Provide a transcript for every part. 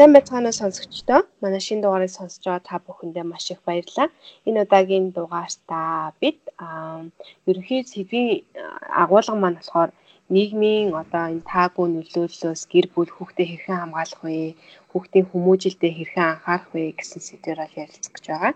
Сайн байцгаана сонсогчдоо. Манай шинэ дугаарыг сонсож байгаа та бүхэндээ маш их баярлалаа. Энэ удаагийн дугаартаа бид ерөнхий сэдвийн агуулга маань болохоор нийгмийн одоо энэ таагүй нөлөөллөөс гэр бүл хүүхдээ хэрхэн хамгаалах вэ? Хүүхдийн хүмүүжилтэд хэрхэн анхаарах вэ гэсэн сэдвээр бол ярилцах гэж байгаа.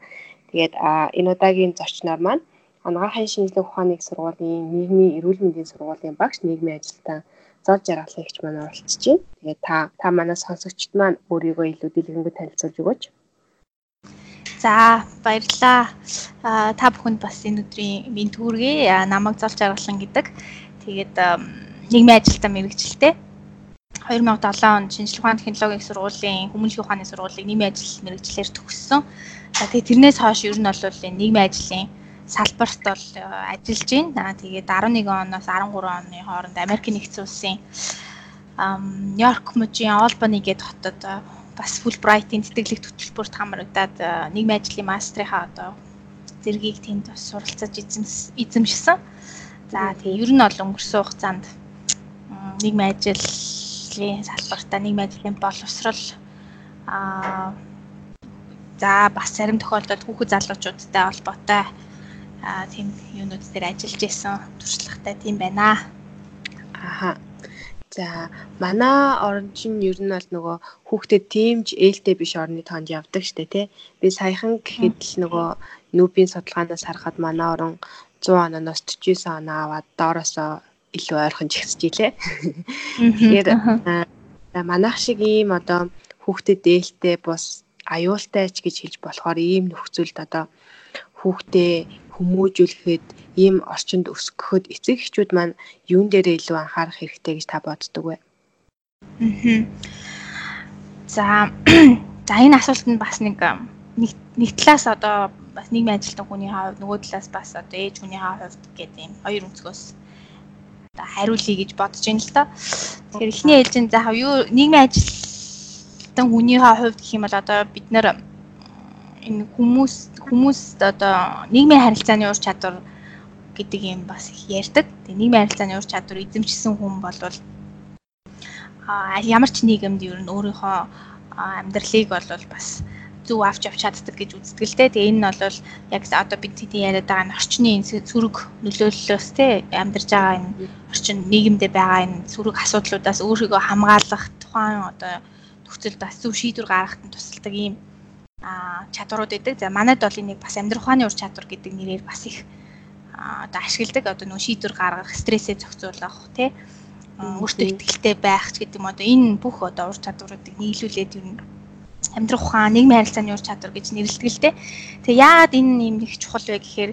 Тэгээд энэ удаагийн зочноор маань Анагаахын шинжлэх ухааны их сургуулийн нийгмийн эрүүл мэндийн сургуулийн багш нийгмийн ажилтан зол жаргалыгч маань оролцож байна. Тэгээд та та манай сонсогчд маань өөрийгөө илүү дэлгэрэнгүй танилцуулж өгөөч. За баярлалаа. Та бүхэнд бас энэ өдрийн минь түүргээ намайг зол жаргалан гэдэг. Тэгээд нийгмийн ажилтан мэрэгчлээ. 2007 онд шинжлэх ухааны технологийн сургуулийн хүмүүнлэгийн ухааны сургуулийг нийгмийн ажил мэрэгчлэр төгссөн. За тэгээд тэрнээс хойш ер нь бол нийгмийн ажлын салбарт бол э, ажиллаж байна. Тэгээд 11 оноос 13 оны хооронд Америк нэгдсэн улсын Нью-Йорк мужийн Олбани гээд хотод э, бас Fulbright-ийн тэтгэлэг төлбөрт хамрагдаад э, нийгмийн ажлын мастрынхаа одоо зэргийг тэнд бас суралцаж эзэмшсэн. За тэгээ ер нь бол өнгөрсөн хугацаанд нийгмийн ажлын салбартаа нийгмийн ажлын боловсрол аа за бас зарим тохиолдолд хүүхэд залуучуудтай холбоотой тийм юунууд дээр ажиллаж исэн туршлагатай тийм байна. Аха. За манай орон чинь ер нь бол нөгөө хүүхдэд тиймж ээлтэй биш орны тоонд явдаг штэ тий. Би саяхан гэхэд л нөгөө нүүбийн судалгаанаас харахад манай орон 100 оноос 49 оноо аваад доороосоо илүү ойрхон жигсэж илээ. Тэгэхээр манайх шиг ийм одоо хүүхдэд ээлтэй бус аюултай ч гэж хэлж болохоор ийм нөхцөлд одоо хүүхдээ хүмүүжүүлэхэд ийм орчинд өсгөхөд эцэг эхчүүд маань юун дээрээ илүү анхаарах хэрэгтэй гэж та боддог вэ? За за энэ асуултанд бас нэг нэг талаас одоо бас нийгмийн ажилтан хүний хувьд нөгөө талаас бас одоо ээж хүний хувьд гэдэг юм хоёр өнцгөөс одоо хариулъя гэж бодож байна л да. Тэгэхээр эхний ээлжинд за юу нийгмийн ажилтан хүний хувьд гэх юм бол одоо бид нэр энэ хүмүүс хүмүүст одоо нийгмийн харилцааны ур чадвар гэдэг юм бас их ярьдаг. Тэгээ нийгмийн харилцааны ур чадвар эзэмшсэн хүн болвол а ямар ч нийгэмд ер нь өөрийнхөө амьдралыг бол бас зөв авч явж чаддаг гэж үздэг л дээ. Тэгээ энэ нь бол яг одоо бид хэдийн яриад байгаа энэ орчны энэ сөрөг нөлөөллөөс те амьдарч байгаа энэ орчин нийгэмдээ байгаа энэ сөрөг асуудлуудаас өөрийгөө хамгаалах тухайн одоо нөхцөлд бас зөв шийдвэр гаргахад тусалдаг ийм чадварууд байдаг. За манайд бол энийг бас амьдрах ухааны ур чадвар гэдэг нэрээр бас их одоо ашигладаг. Одоо нөө шийдвэр гаргах, стрессээ зохицуулах тий өөртөө ихтэй байх ч гэдэг юм одоо энэ бүх одоо ур чадваруудыг нийлүүлээд ер нь амьдрах ухаан, нийгмийн харилцааны ур чадвар гэж нэрлэдэг л дээ. Тэгээ яагаад энэ юм их чухал вэ гэхээр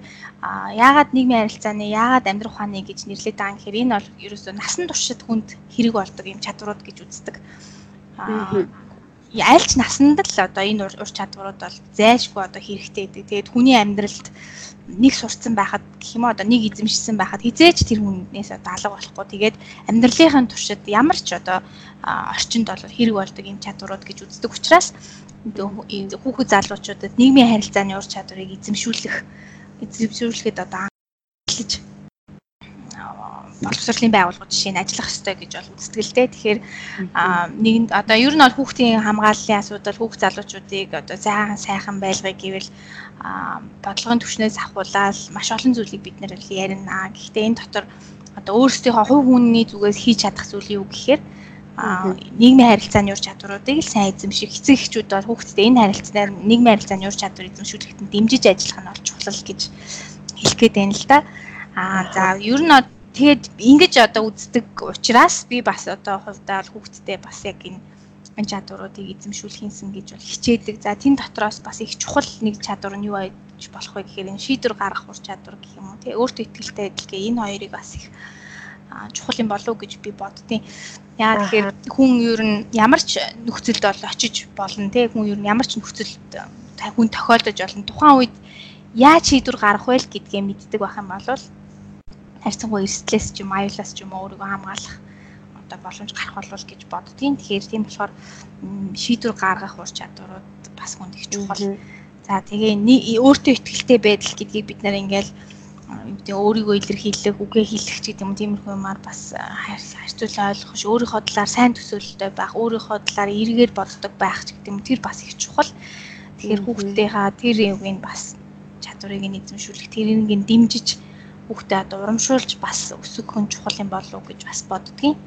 яагаад нийгмийн харилцааны, яагаад амьдрах ухааны гэж нэрлэдэг байгаа юм гэхээр энэ бол ерөөсөө насан туршид хүнд хэрэг болдог юм чадварууд гэж үздэг. Аа аль ч насанд л одоо энэ ур чадварууд бол зайлшгүй одоо хэрэгтэй гэдэг. Тэгээд хүний амьдралд нэг сурцсан байхад гэх юм одоо нэг эзэмшсэн байхад хизээч тэр хүнээс одоо алга болохгүй. Тэгээд амьдралынхын туршид ямар ч одоо орчинд бол хэрэг болдог юм чадварууд гэж үздэг учраас хүүхэд залуучуудад нийгмийн харилцааны ур чадварыг эзэмшүүлэх эзэмшүүлэхэд одоо боловсролын байгууллагууд жишээ нь ажиллах ёстой гэж бол дээ. Тэгэхээр нэг одоо ер нь бол хүүхдийн хамгааллын асуудал хүүхд залуучуудыг одоо сайхан сайхан байлгыг гэвэл бодлогын түвшнээс ахуулаад маш олон зүйлийг бид нэр ярина. Гэхдээ энэ дотор одоо өөрсдийнхөө хувь хүний зүгээс хийж чадах зүйл юу гэхээр нийгмийн харилцааны ур чадваруудыг л сайн эзэмших эцэг эхчүүд бол хүүхдэд энэ харилцаанаар нийгмийн харилцааны ур чадвар эзэмшүүлэхэд дэмжиж ажиллах нь бол чухал гэж хэлэх гээд байна л да. Аа за ер нь тэгээд ингэж одоо үздэг учраас би бас одоо хувьдаа хүүхдтэй бас яг энэ энэ чадваруудыг эзэмшүүлэхийнсэн гэж бол хичээдэг. За тэн дотроос бас их чухал нэг чадвар нь юу байж болох вэ гэхээр энэ шийдвэр гаргах ур чадвар гэх юм уу тий өөртөө ихтэй адилгээ энэ хоёрыг бас их чухал юм болов гэж би боддیں۔ Яа тэгэхээр хүн ер нь ямар ч нөхцөлд бол очиж болно тий хүн ер нь ямар ч нөхцөлд хүн тохиолдож болно. Тухайн үед яаж шийдвэр гаргах вэ гэдгээ мэддэг байх юм бол харьцангуй эрсдлээс ч юм аюулаас ч юм уу өөрийгөө хамгаалах одоо боломж гарах болвол гэж боддгийн. Тэгэхээр тийм болохоор шийдвэр гаргах ур чадварууд бас хүнд их чухал. За тэгээ өөртөө ихтэй байдал гэдгийг бид нэр ингээл гэдэг өөрийгөө илэрхийлэх, үгээ хэлэх ч гэдэг юм тиймэрхүү юмар бас харьцуулан ойлгох ш өөрийнхөө талаар сайн төсөөлөлтэй байх, өөрийнхөө талаар эргээр боддог байх ч гэдэг юм тэр бас их чухал. Тэгэхээр хүүхдийнхаа тэр юуг нь бас чадварыг нь эзэмшүүлэх, тэрийг нь дэмжиж хүүхдээ одоо урамшуулж бас өсгөх нь чухал юм болов уу гэж бас боддгийн.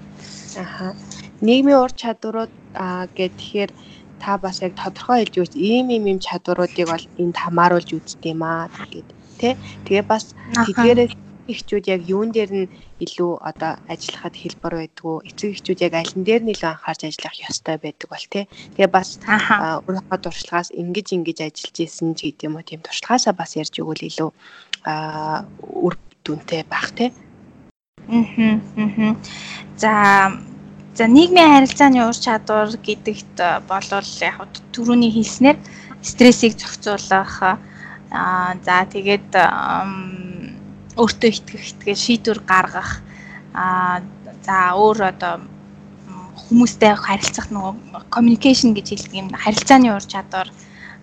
Аха. Нийгмийн ур чадварууд аа гэхээр та бас яг тодорхой хэлж өгч ийм ийм ийм чадваруудыг бол энд хамааруулж үзт юм аа гэдэг тий. Тэгээ бас тэдгээрээ эхчүүд яг юун дээр нь илүү одоо ажиллахад хэлбэр байдгүй эцэг эхчүүд яг аль нь дээр нь илүү анхаарч ажиллах ёстой байдаг бол тий. Тэгээ бас өөрийнхөө туршлагаас ингэж ингэж ажиллаж исэн ч гэдэг юм уу тийм туршлагаасаа бас ярьж өгвөл илүү үр дүнтэй байх тий. Аа. За за нийгмийн харилцааны ур чадвар гэдэгт болвол яг түрүүний хэлснээр стрессийг зохицуулах Аа за тэгээд өөртөө итгэх тэгээд шийдвэр гаргах аа за өөр одоо хүмүүстэй харилцах нөгөө communication гэж хэлдэг юм харилцааны ур чадвар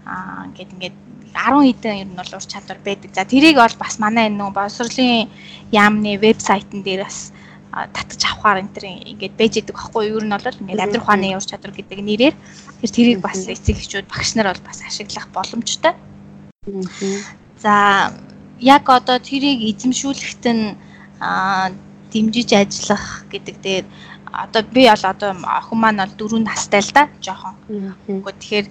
аа ингээд ингээд 10 хэдэн ер нь бол ур чадвар байдаг. За тэрийг бол бас манай энэ нөгөө боловсролын яамны вебсайтн дээр бас татаж авахаар энэ төр ингээд байж идэг байхгүй юу? Ер нь бол ингээд амьдрах ухааны ур чадвар гэдэг нэрээр тэр тэрийг бас эцэг эхчүүд багш нар бол бас ашиглах боломжтой. За яг одоо тэрийг эзэмшүүлэхт нь дэмжиж ажиллах гэдэг дээр одоо би бол одоо охин маань бол 4 настай л да жоохон. Үгүй тэгэхээр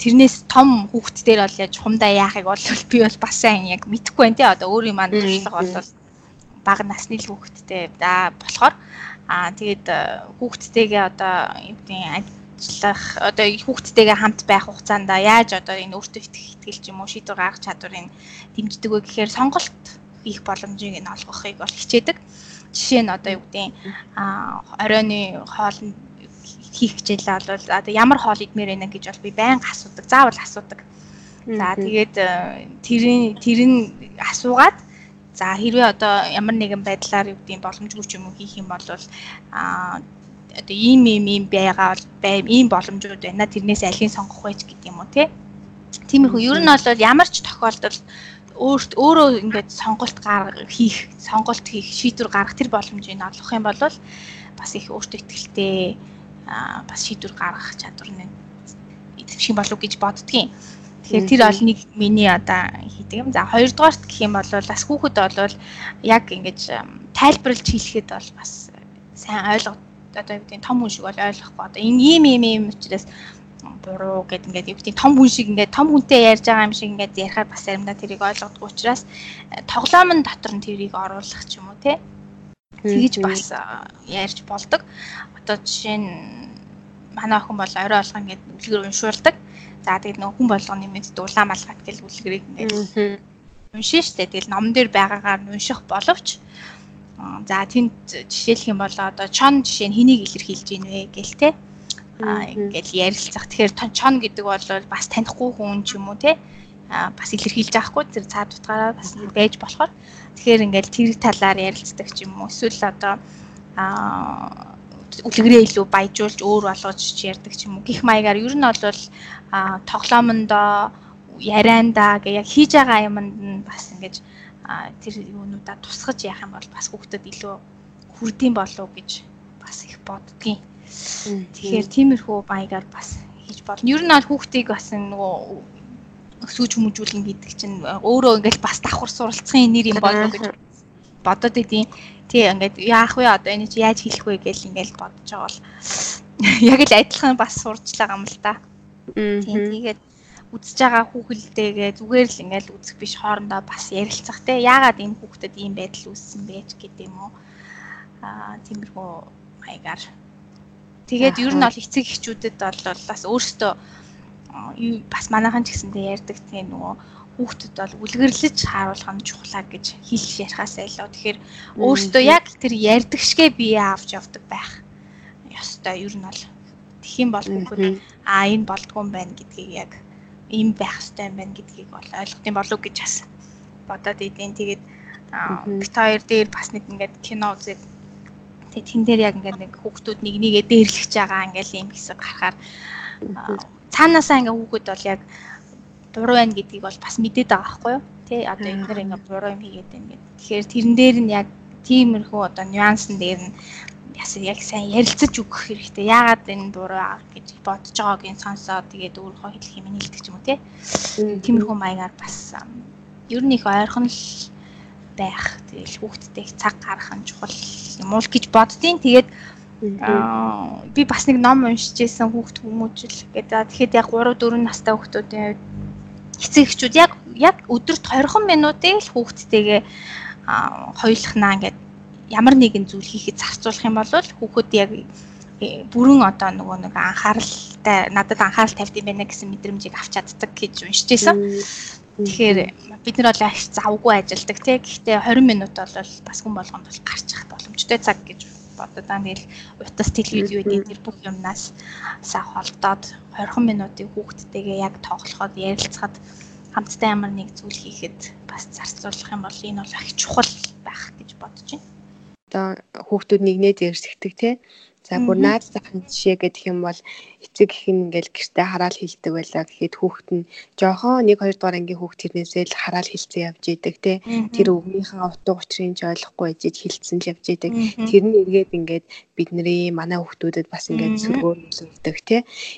тэрнээс том хүүхд дээр бол яаж хумдаа яахыг бол би бол бас сайн яг мэдэхгүй байна тий одоо өөрийн маань туршлага бол бага насны л хүүхдтэй да болохоор. Аа тэгээд хүүхдтэйгээ одоо юу гэдэг ажиллах одоо хүүхдтэйгээ хамт байх хугацаанд яаж одоо энэ өөртөө итгэх итгэл ч юм уу шийдвэр гаргах чадварыг дэмждэг вэ гэхээр сонголт хийх боломжийг нь олгохыг бол хичээдэг. Жишээ нь одоо юу гэдэг а оройны хоолнд хийх хичээлээ бол одоо ямар хоол идмээр байна гэж бол би байнга асуудаг. Заавал асуудаг. За тэгээд э, тэрийн тэр нь асуугаад за хэрвээ одоо ямар нэгэн байдлаар юу гэдэг боломжгүй ч юм уу хийх юм бол а одоо ийм ийм ийм байгаа бол байм ийм боломжууд байна. Тэрнээс алийг сонгох байж гэдэг юм уу те. Тиймэрхүү ер нь бол ямар ч тохиолдолд өөрт өөрөө ингээд сонголт хийх, сонголт хийх, шийдвэр гаргах тэр боломжийг олгох юм бол бас их өөртөө ихтэй аа бас шийдвэр гаргах чадвар нь идэвхшин болов гэж боддгийн. Тэгэхээр тэр бол нэг миний одоо хийдэг юм. За хоёрдугаарт гэх юм бол бас хүүхэд бол яг ингэж тайлбарлаж хэлэхэд бол бас сайн ойлгох одоо юу гэдэг том хүн шиг бол ойлгохгүй одоо энэ ийм ийм ийм учраас буруу гэд ингээд юу гэдэг том хүн шиг ингээд том хүнтэй ярьж байгаа юм шиг ингээд ярихаар бас заримдаа тэрийг ойлгодгүй учраас э, тоглоомн дотор нь тэрийг оруулах ч юм уу те тэгэж бас ярьж болдог одоо жишээ нь манай охин бол орой болгон ингээд үлгэр уншуулдаг за тэгээд нөгөө хүн болгоны мэд дулаан малгат гэл үлгэрийг ингээд уншин штэ тэгэл номон дээр байгаагаар унших боловч За тэнд жишээлх юм бол одоо чон жишээ нь хэнийг илэрхийлж ийн вэ гэл те. Аа ингээл ярилцах. Тэгэхээр чон гэдэг бол бас танихгүй хүн ч юм уу те. Бас илэрхийлж авахгүй тэр цаад утгаараа бас байж болохоор тэгэхээр ингээл тэр талаар ярилцдаг ч юм уу. Эсвэл одоо аа үлгэрээ илүү баяжуулж өөр болгож ярьдаг ч юм уу. Гэх маягаар ер нь бол тоглоомондоо яриандаа гэ яг хийж байгаа юмд нь бас ингэж тэр юунуудаа тусгаж яах юм бол бас хүүхдэд илүү хүрдэм болов гэж бас их боддгийн. Тэгэхээр тиймэрхүү маягаар бас хийж болно. Ер нь аль хүүхдийг бас нөгөө өсвөж хүмүүжүүлэн гэдэг чинь өөрөө ингээл бас давхар суралцахын нэр юм болов гэж бодоод идэв. Тий ингээд яах вэ? Одоо энэ чи яаж хэлэх вэ гэж ингээл бодож байгаа бол. Яг л адилхан бас сурч байгаа юм л да. Тэгээд үзэж байгаа хүүхэлдээгээ зүгээр л ингээл үзэх биш хоорондоо бас ярилцах те. Яагаад энэ хүүхдэд ийм байдал үүссэн бэ гэдэг юм уу? Аа тиймэрхүү маягаар. Тэгээд ер нь бол эцэг эхчүүдэд бол бас өөрсдөө бас манайхан ч гэсэндээ ярьдаг тийм нөгөө хүүхдэд бол үлгэрлэж харуулах нь чухлаа гэж хэлж ярихаас илүү. Тэгэхээр өөртөө яг тэр ярьдаг шигэ бие авч явдаг байх ёстой. Ер нь бол тэгхийн бол хүүхэд аа энэ болдгоо юм байна гэдгийг яг ийм байх хэрэгтэй юм байна гэдгийг бол ойлгох юм болов гэж бас бодоод идэв. Тэгээд бит хоёр дээр бас нэг ингээд кино үзээд тэгээд тэн дээр яг ингээд нэг хүүхдүүд нэг нэгээ дээрлэж байгаа ингээл ийм хэсэг гарахаар цаанаасаа ингээ хүүхэд бол яг буруу байна гэдгийг бол бас мэдээд байгаа байхгүй юу? Тэ одоо энэ нэр ингээ буруу юм хийгээд байна гэдэг. Тэгэхээр тэрэн дээр нь яг тиймэрхүү одоо нюансын дээр нь ясаа яг сайн ярилцаж өгөх хэрэгтэй. Яагаад энэ буруу аа гэж бодож байгааг нь сонсоод тэгээд өөрөө хэлэх юм хэлдэг ч юм уу те. Тиймэрхүү маягаар бас ер нь их ойрхон л байх. Тэгэл хүүхдтэй цаг гаргах нь чухал юм уу гэж боддیں۔ Тэгээд би бас нэг ном уншиж байсан хүүхд хүмүүжил гэдэг. Тэгэхэд яг 3 4 настай хүүхдүүдийн эцэг эхчүүд яг яг өдөрт 20 минутыг л хүүхдтэйгээ хоёулахнаа ингээд ямар нэгэн зүйл хийхэд зарцуулах юм бол хүүхэд яг э, бүрэн одоо нөгөө нэг анхааралтай надад анхаарал тавьд юм байна гэсэн мэдрэмжийг авч чаддаг гэж уншиж байсан. Тэгэхээр бид нар бол их завгүй ажилдаг тий. Гэхдээ 20 минут бол бас хүн болгонд бол гарч ирэх боломжтой цаг гэж бодод аа тэгэл утас телевиз юу гэдэг тэр бүх юмнаас саа холдоод 20 минутыг хүүхдтэйгээ яг тоглоход ярилцахад хамтдаа ямар нэг зүйл хийхэд бас зарцуулах юм бол энэ бол их чухал байх гэж бодож байна. Одоо хүүхдүүд нэгнээ дээрсэгдэг тий За бүр наад захын жишээ гэдэг юм бол эцэг их ингээл гэртээ хараал хилдэг байлаа. Гэхэд хүүхэд нь жоохон 1 2 дугаар ангийн хүүхд тэрнээсээ л хараал хилцэн явж идэг те. Тэр өвгнийхээ утга учирыг ч ойлгохгүй ижиж хилцэн л явж идэг. Тэр нь эргээд ингээд бидний манай хүүхдүүдэд бас ингээд сөргөөр нөлөөлдөг те.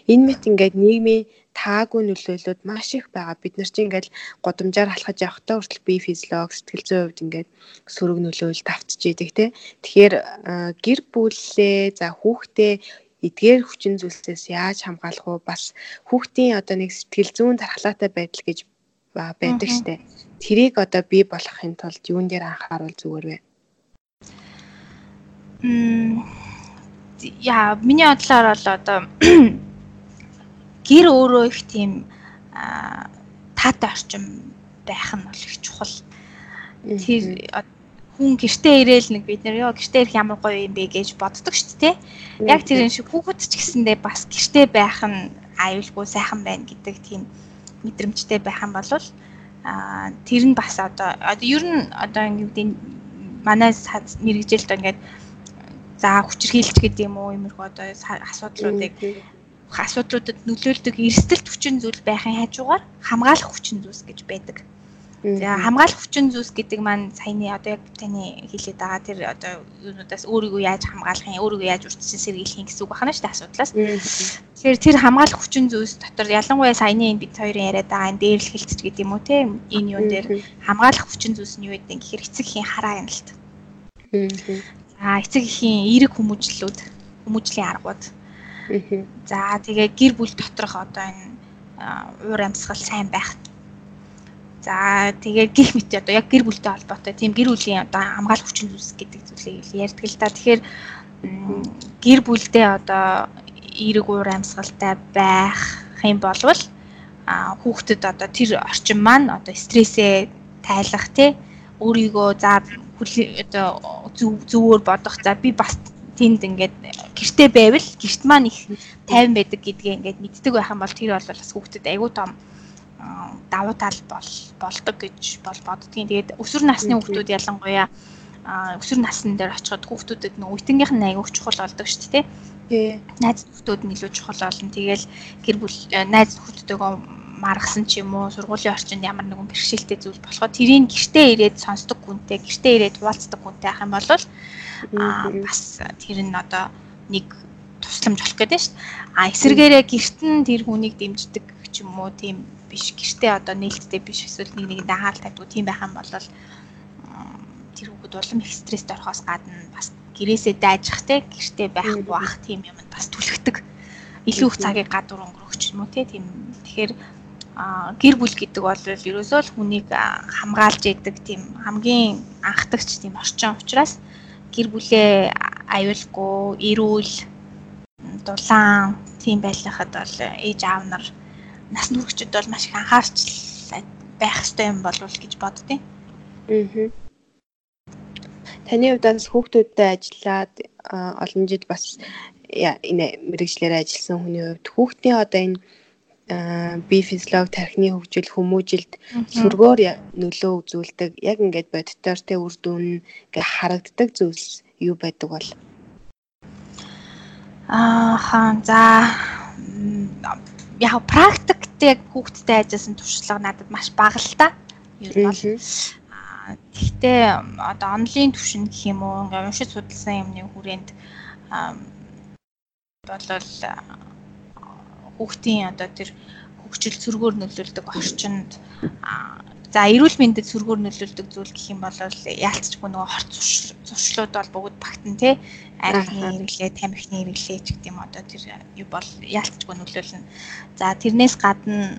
Энэ мэт ингээд нийгмийн таагүй нөлөөлөд маш их байгаа. Бид нар чинь ингээл годамжаар халахж явахдаа хүртэл бие физиолог сэтгэл зүйн хувьд ингээд сөрөг нөлөөлөлт автж идэг те. Тэгэхээр гэр бүлээ за хүүхдээ эдгээр хүчин зүйлсээс яаж хамгаалах вэ? Бас хүүхдийн одоо нэг сэтгэл зүйн дархлаатай байдал гэж байдаг штэ. Тэрийг одоо бий болгохын тулд юун дээр анхааруул зүгээр вэ? Мм яа, миний бодлоор бол одоо гэр өөрөө их тийм таатай орчин байх нь бол их чухал. Тэр хүн гэртээ ирээл нэг бид нэр ёо гэртээ ирэх ямар гоё юм бэ гэж боддог шүү дээ. Яг тэр шиг хүүхэд ч гэсэндээ бас гэртээ байх нь аюулгүй сайхан байна гэдэг тийм мэдрэмжтэй байх юм бол а тэр нь бас одоо одоо ер нь одоо ингэдэг манай мэрэгжилд ингээд за хүчрхийлж гэдэг юм уу иймэрхүү одоо асуудлуудыг асуудлуудад нөлөөлдөг эрсдэлт хүчин зүйл байхын хажуугаар хамгаалах хүчин зүйлс гэж байдаг. За хамгаалах хүчин зүйлс гэдэг маань саяны одоо яг таны хэлээд байгаа тэр одоо юунуудаас өөрийгөө яаж хамгаалах юм, өөрийгөө яаж урьдчилан сэргийлэх юм гэсэн үг байна шүү дээ асуудлаас. Тэгэхээр тэр хамгаалах хүчин зүйлс дотор ялангуяа саяны энэ бид хоёрын яриад байгаа энэ дээрлэх хэлцэж гэдэг юм уу те энэ юун дээр хамгаалах хүчин зүйлс нь юу гэдэг гэхээр эцэг эхийн хараа юм л та. За эцэг эхийн эерэг хүмүүжлүүд хүмүүжлийн аргууд За тэгээ гэр бүл доторх одоо энэ уур амьсгал сайн байх. За тэгээ гих мэт одоо яг гэр бүлтэй холбоотой тийм гэр бүлийн одоо хамгаалах хүчин зүйлс гэдэг зүйлийг ярьдаг л та. Тэгэхээр гэр бүлдээ одоо эерэг уур амьсгалтай байх юм болвол хүүхдэд одоо тэр орчин маань одоо стрессээ тайлах тий өөрийгөө за одоо зөвөр бодох за би бас тэнд ингээд гэрте байвал гэрт маань их тайван байдаг гэдгээ ингээд мэддэг байх юм бол тэр бол бас хүүхдэд айгүй том давуу тал бол болдог гэж бол боддгийн. Тэгээд өсвөр насны хүүхдүүд ялангуяа өсвөр насны дээр очиход хүүхдүүдэд нөө үтнгийнх нь айгүй чухал болдог шүү дээ. Тий. Найз нөхдөд нь илүү чухал болно. Тэгээл гэр бүл найз нөхдөдөө маргасан ч юм уу сургуулийн орчинд ямар нэгэн бэрхшээлтэй зүйл болохоо тэрийг гэртээ ирээд сонсдог хүнтэй гэртээ ирээд хуваалцдаг хүнтэй ах юм бол бас тэр нь одоо нэг тусламж болох гэдэг шүү дээ. А эсвэргээрээ гэрт нь тэр хүнийг дэмждэг ч юм уу тийм биш. Гэртээ одоо нээлттэй биш эсвэл нэг нэгэнд анхаарал тавьдаг тийм байх юм бол тэр хүүхэд улам их стресст орохоос гадна бас гэрээсээ дайжих те гэртээ байхгүй бах тийм юм бас түлхдэг. Илүү их цагийг гадуур өнгөрөх ч юм уу те тийм. Тэгэхээр гэр бүл гэдэг бол ерөөсөө л хүнийг хамгаалж яадаг тийм хамгийн анхдагч тийм орчин учраас гэр бүлээ аюулгүй, эрүүл, дулаан тийм байхад бол ээж аав нар нас нүрэгчд бол маш их анхаарч байх хэрэгтэй юм болов уу гэж боддیں۔ Аа. Таны хувьд бас хүүхдүүдтэй ажиллаад олон жил бас энэ мэрэгчлэрээ ажилласан хүний хувьд хүүхдийн одоо энэ бие физиолог тархины хөгжил хүмүүжилд сүргөөр нөлөө үзүүлдэг. Яг ингээд бодитоор те үр дүн ингээд харагддаг зүйлс юу байдаг бол? Аа хаан за яг практикт яг хүүхдтэй ажилласан туршлага надад маш бага л та. Ер нь бол. Гэхдээ одоо онлайн түвшин гэх юм уу ингээм уншиж судалсан юмны хүрээнд болол хүүхдийн одоо тэр хөгжил зөргөөр нөлөөлдөг орчинд за эрүүл мэндэд зөргөөр нөлөөлдөг зүйл гэх юм бол яалтчгүй нөгөө хорт зуршлууд бол бүгд багтан тий архины хэрэглээ, тамхины хэрэглээ ч гэдэг юм одоо тэр юу бол яалтчгүй нөлөөлнө. За тэрнээс гадна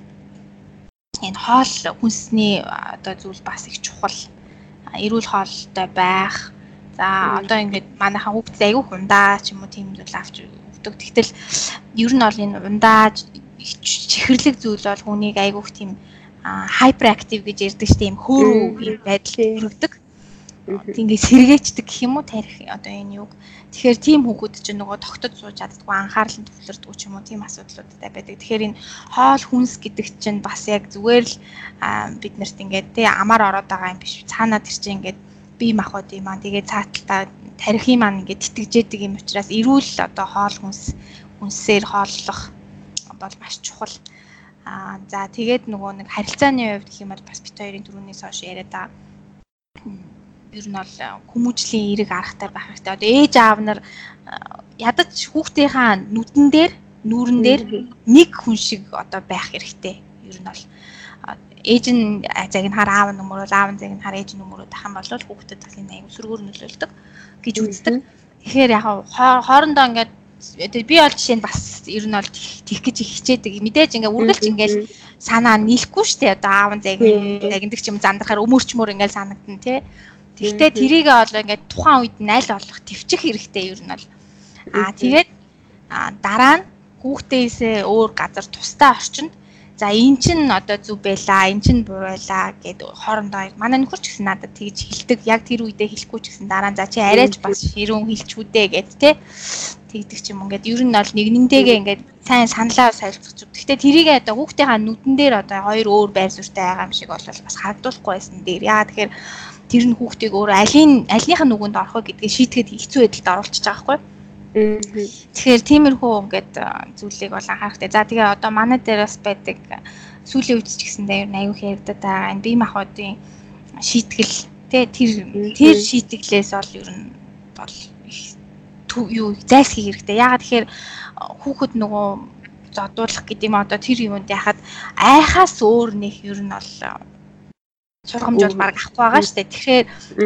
энэ хоол хүнсний одоо зүйл бас их чухал. Эрүүл хоолтой байх. За одоо ингээд манайхан хүүхд айгүй хундаа ч юм уу тийм зүйл авч өгдөг. Тэгтэл ер нь бол энэ ундаа чихэрлэг зүйл бол хүнийг айгүйх тийм хайперактив гэж ярьдаг шүү дээ. Ийм хөөрөө байдал төрөгдөг. Ингээ сэргээчдэг гэх юм уу тарих одоо энэ юг. Тэгэхээр тийм хүүхэд чинь нөгөө тогтод сууж чаддгүй анхаарал нь төвлөрдөг ч юм уу тийм асуудлуудтай байдаг. Тэгэхээр энэ хоол хүнс гэдэг чинь бас яг зүгээр л бид нарт ингээд тий амар ороод байгаа юм биш. Цаанаа тэр чинь ингээд бие махбодын маань тэгээ цааталтаа тарихын маань ингээд тэтгэжээдэг юм учраас эрүүл одоо хоол хүнс хүнсээр хооллох бол маш чухал. Аа за тэгээд нөгөө нэг харилцааны хувьд гэх юм бол бас бит хоёрын түрүүнээс хойш яриад байгаа ер нь бол э, хүмүүжлийн эерэг аргатай байх хэрэгтэй. Одоо ээж аав нар э, ядаж хүүхдийнхаа нүдэн дээр, нүүрэн дээр нэг хүн шиг одоо байх хэрэгтэй. Ер нь бол ээж нь заг нь хар аав нь өмөрөө, аав нь заг нь хар ээж нь өмөрөө тах юм бол хүүхдэд талын аяг сүргүүр нөлөөлдөг гэж үздэг. Тэгэхээр яг хоорондоо ингээд би бол жишээ нь бас ер нь бол тийх гэж хичээдэг. Мэдээж ингээ үргэлж ингээл санаа нийлэхгүй штэ. Одоо аав нь заг загиндаг ч юм зандрахаар өмөрчмөр ингээл санагдана тий. Тэгтээ тэрийг бол ингээд тухайн үед нь аль болох төвчих хэрэгтэй ер нь бол. Аа тэгээд дараа нь хүүхдээсээ өөр газар тусдаа орчинд за эн чин одоо зүв байла, эн чин буруу байла гэд хоорондоо манай нөхөр ч гэсэн надад тэгж хэлдэг. Яг тэр үедээ хэлэхгүй ч гэсэн дараа нь за чи арайч бас хэрүүн хэлчүүдээ гэд те тэгдэг ч юм ингээд ер нь бол нэгнэнтэйгээ ингээд сайн саналаа солилцох зүг. Гэхдээ тэрийг одоо хүүхдийнхаа нүдэн дээр одоо хоёр өөр байр суурьтай байгаа юм шиг бол бас харагдуулахгүй байсан дээр. Яа тэгэхээр тэр нь хүүхдийг өөр алийн альных нь нүгэнд орох гэдгийг шийтгэхэд хэцүү байдалд оруулчихж байгаа байхгүй. Тэгэхээр тиймэрхүү ингээд зүйлийг бол анхаарахтай. За тэгээ одоо манай дээр бас байдаг сүүлийн үед ч гэсэндээ ер нь аюух яригдаад байгаа энэ бие махбодын шийтгэл тий тэр тэр шийтгэлээс бол ер нь бол юу зайлсхийх хэрэгтэй. Яагаад тэгэхээр хүүхэд нөгөө зодуулах гэдэг юм одоо тэр юунд яхад айхаас өөр нэг ер нь бол сургамж бол баг авахгүй байгаа шүү дээ. Тэгэхээр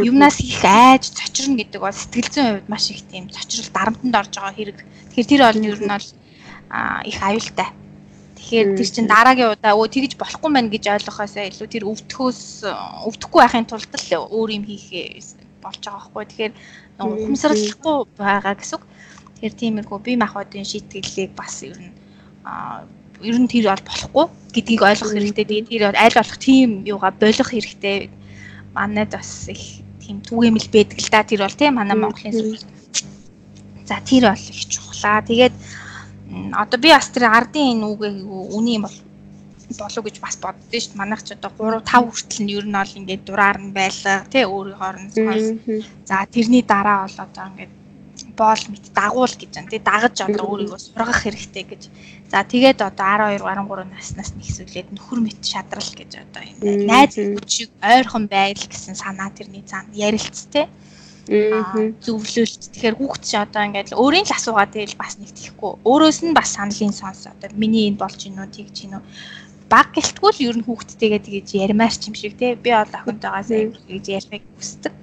юмнаас их айж цочрно гэдэг бол сэтгэл зүйн хувьд маш их тийм цочрол дарамтанд орж байгаа хэрэг. Тэгэхээр тэр бол ер нь бол их аюултай. Тэгэхээр тэр чин дараагийн удаа өө тэгж болохгүй мэн гэж ойлгохоосоо илүү тэр өвдөхөөс өвдөхгүй байхын тулд л өөр юм хийх болж байгаа байхгүй. Тэгэхээр ухамсарлахгүй байгаа гэсэн үг. Тэгэхээр тиймэрхүү бие махбодын шийтгэлийг бас ер нь ер нь тэр бол болохгүй гэдгийг ойлгох хэрэгтэй. Тэгээд тэр бол аль болох тийм юугаа болох хэрэгтэй. Манайд бас их тийм түгээмэл байдаг л да. Тэр бол тийм манай Монголын зүйл. За тэр бол их чухлаа. Тэгээд одоо би бас тэр ардын энэ үгээ үний бол болов гэж бас боддөө шүү дээ. Манайх ч одоо 3 5 хүртэл нь ер нь бол ингээд дураар нь байлаа тий өөрийнхөө орон сонс. За тэрний дараа бол одоо ингээд боол мэт дагуул гэж байна. Тэг дагаж одоо өөрийгөө сургах хэрэгтэй гэж. За тэгээд одоо 12 13 наснаас нэгсүүлээд нөхөр мэт шадрал гэж одоо энэ найз хүчиг ойрхон байл гэсэн санаа тэрний цаана ярилцтэй. зөвлөлт. Тэгэхээр хүүхд чи одоо ингээд өөрийн л асуугаад тэгэл бас нэг тийхгүй. Өөрөөс нь бас саналын сонс одоо миний энэ болж гинөө тэгж гинөө баг гэлтгүй л ер нь хүүхдтэйгээ тэгэж ярмаар ч юм шиг те би бол охинтойгоос ингэж ярихыг хүсдэг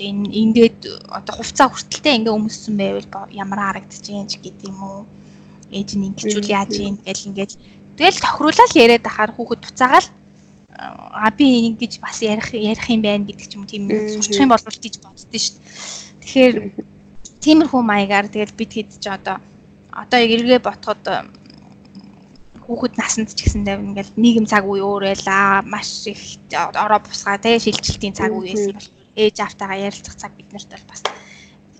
энэ ингээд одоо хувцас хүртэлтэй ингээ өмссөн байвал ямар харагдчихээн ч гэдэг юм уу? Ээж нь ингэчүүл яаж юм гэл ингээд. Тэгэл тохируулаад яриад ахаар хүүхэд буцаагаал а би ингэж бас ярих ярих юм байна гэдэг ч юм тийм сурчих юм бол гэж боддөө шүү дээ. Тэгэхээр тиймэрхүү маягаар тэгэл бид хэд ч одоо одоо эргээ ботход хүүхэд насанд ч гэсэндээ ингээл нийгэм цаг үе өөр байла маш их ороо бусгаа тий шилжилтийн цаг үе байсан бол ээж автайгаа ярилцах цаг бид нарт бол бас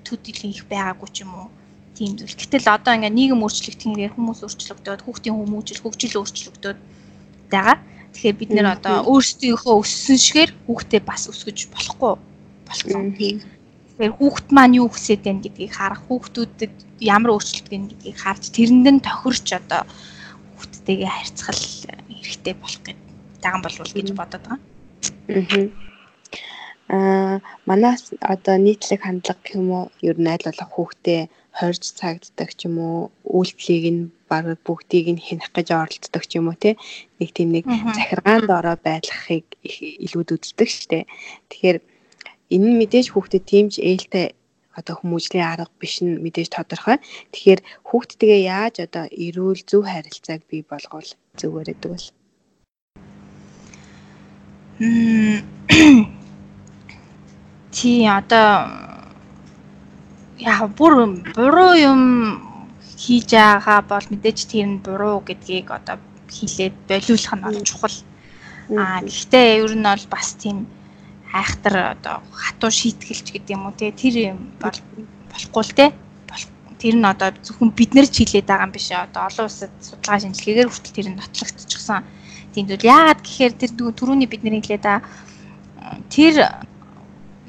төдийлэн их байгаагүй ч юм уу тийм зүйл. Гэтэл одоо ингээ нийгэм өөрчлөгдөхөөр хүмүүс өөрчлөгдөд, хүүхдийн хүмүүжил, хөгжил өөрчлөгдөд байгаа. Тэгэхээр бид нэр одоо өөрсдийнхөө өссөн шигээр хүүхдээ бас өсгөж болохгүй болсон. Тэгэхээр хүүхд маань юу хүсэж байна гэдгийг харах, хүүхдүүдэд ямар өөрчлөлт гэнэ гэдгийг харж тэрэнд нь тохирч одоо хүүхдтэйгээ харьцах хэрэгтэй болох гэж даган болвол гэж бодоод байгаа. Аа. Аа манаас одоо нийтлэг хандлага юм уу ер нь аль болох хүүхдээ хорж цагддаг ч юм уу үйлдэлийг нь баг бүгдийг нь хянах гэж оролддог ч юм уу те нэг тийм нэг захиргаанд ороо байдлахыг илүүд үздэг штэ. Тэгэхээр энэ нь мэдээж хүүхдэд тиймж ээлтэй одоо хүмүүжлийн арга биш нь мэдээж тодорхой. Тэгэхээр хүүхдтэйгээ яаж одоо эрүүл зөв харилцааг бий болгоул зүгээр гэдэг бол. Чи одоо яг бүр буруу юм хийж байгаа бол мэдээж тэр нь буруу гэдгийг одоо хэлээд болиулах нь бол чухал. Аа гэхдээ ер нь бол бас тийм айхтар одоо хатуу шийтгэлч гэдэг юм уу те тэр юм бол болохгүй л те. Тэр нь одоо зөвхөн бид нар ч хилээд байгаа юм биш одоо олон улсад судалгаа шинжилгээгээр хүртэл тэр нь нотлогдчихсан. Тиймдвэл яагаад гэхээр тэр түрүүний бид нар хэлээд байгаа тэр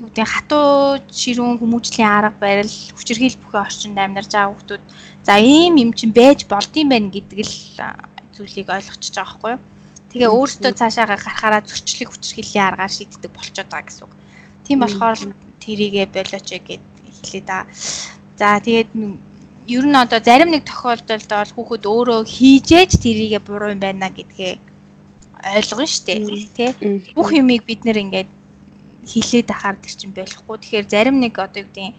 гэдэг хатуу ширүүн хүмүүжлийн арга барил хүчирхийл бүхэн орчинд амьдарч байгаа хүмүүс за ийм юм чинь байж болдсон байх гэдэг л зүйлийг ойлгочихж байгаа байхгүй юу. Тэгээ өөртөө цаашаа гарахаараа зөрчлийг хүчирхийллийн аргаар шийддэг болчиход байгаа гэсэн үг. Тийм болохоор тэрийгэ болооч гэд хэлээ да. За тэгээд ер нь одоо зарим нэг тохиолдолд бол хүүхэд өөрөө хийжээж тэрийгэ буруу юм байна гэдгээ ойлгоно штэ тий. Бүх юмыг бид нэр ингээд хилээд ахаар тэр чинь болохгүй. Тэгэхээр зарим нэг одоо юу гэдэг